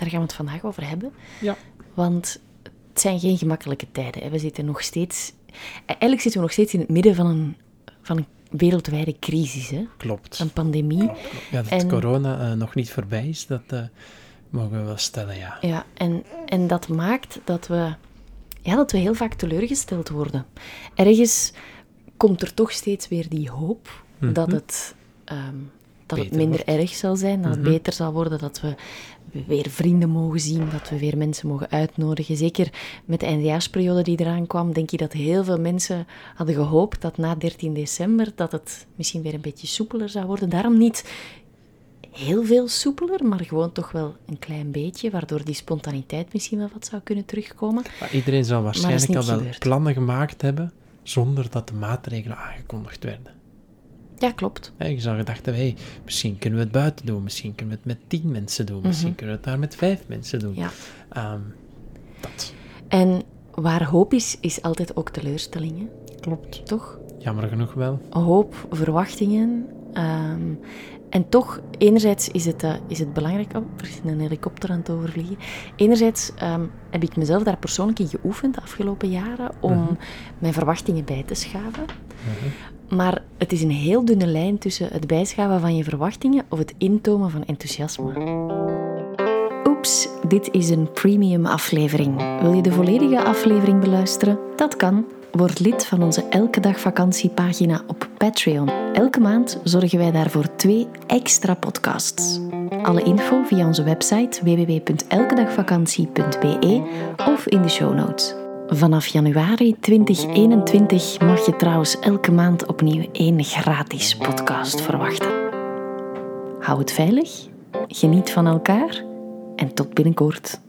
Daar gaan we het vandaag over hebben, Ja. want het zijn geen gemakkelijke tijden. hè. We zitten nog steeds, eigenlijk zitten we nog steeds in het midden van een, van een wereldwijde crisis, hè? Klopt. een pandemie. Ja, dat En- corona eh, nog niet voorbij is, dat eh, mogen we wel stellen, ja. Ja, en, en dat maakt dat we, ja, dat we heel vaak teleurgesteld worden. Ergens komt er toch steeds weer die hoop dat het, ehm, dat het minder wordt. erg zal zijn, dat het beter zal worden, dat we weer vrienden mogen zien, dat we weer mensen mogen uitnodigen. Zeker met de eindejaarsperiode die eraan kwam, denk ik dat heel veel mensen hadden gehoopt dat na 13 december dat het misschien weer een beetje soepeler zou worden. Daarom niet heel veel soepeler, maar gewoon toch wel een klein beetje, waardoor die spontaniteit misschien wel wat zou kunnen terugkomen. Maar iedereen zal waarschijnlijk al wel plannen gemaakt hebben, zonder dat de maatregelen aangekondigd werden. Ja, klopt. Hè, Je zou gedacht hebben, hey, misschien kunnen we het buiten doen, misschien kunnen we het met tien mensen doen, misschien kunnen we het daar met vijf mensen doen. Ja. Ehm, dat En waar hoop is, is altijd ook teleurstellingen, klopt. toch? Jammer genoeg wel. Hoop, verwachtingen. ehm, en toch, enerzijds is het, eh, is het belangrijk... Oh, er is een helikopter aan het overvliegen. Enerzijds ehm, heb ik mezelf daar persoonlijk in geoefend de afgelopen jaren om mijn verwachtingen bij te schaven. Maar het is een heel dunne lijn tussen het bijschaven van je verwachtingen of het intomen van enthousiasme. Oeps, dit is een premium aflevering. Wil je de volledige aflevering beluisteren? Dat kan. Word lid van onze Elke Dag Vakantiepagina op Patreon. Elke maand zorgen wij daarvoor twee extra podcasts. Alle info via onze website www.elkedagvakantie.be of in de show notes. Vanaf januari 2021 mag je trouwens elke maand opnieuw één gratis podcast verwachten. Hou het veilig, geniet van elkaar en tot binnenkort.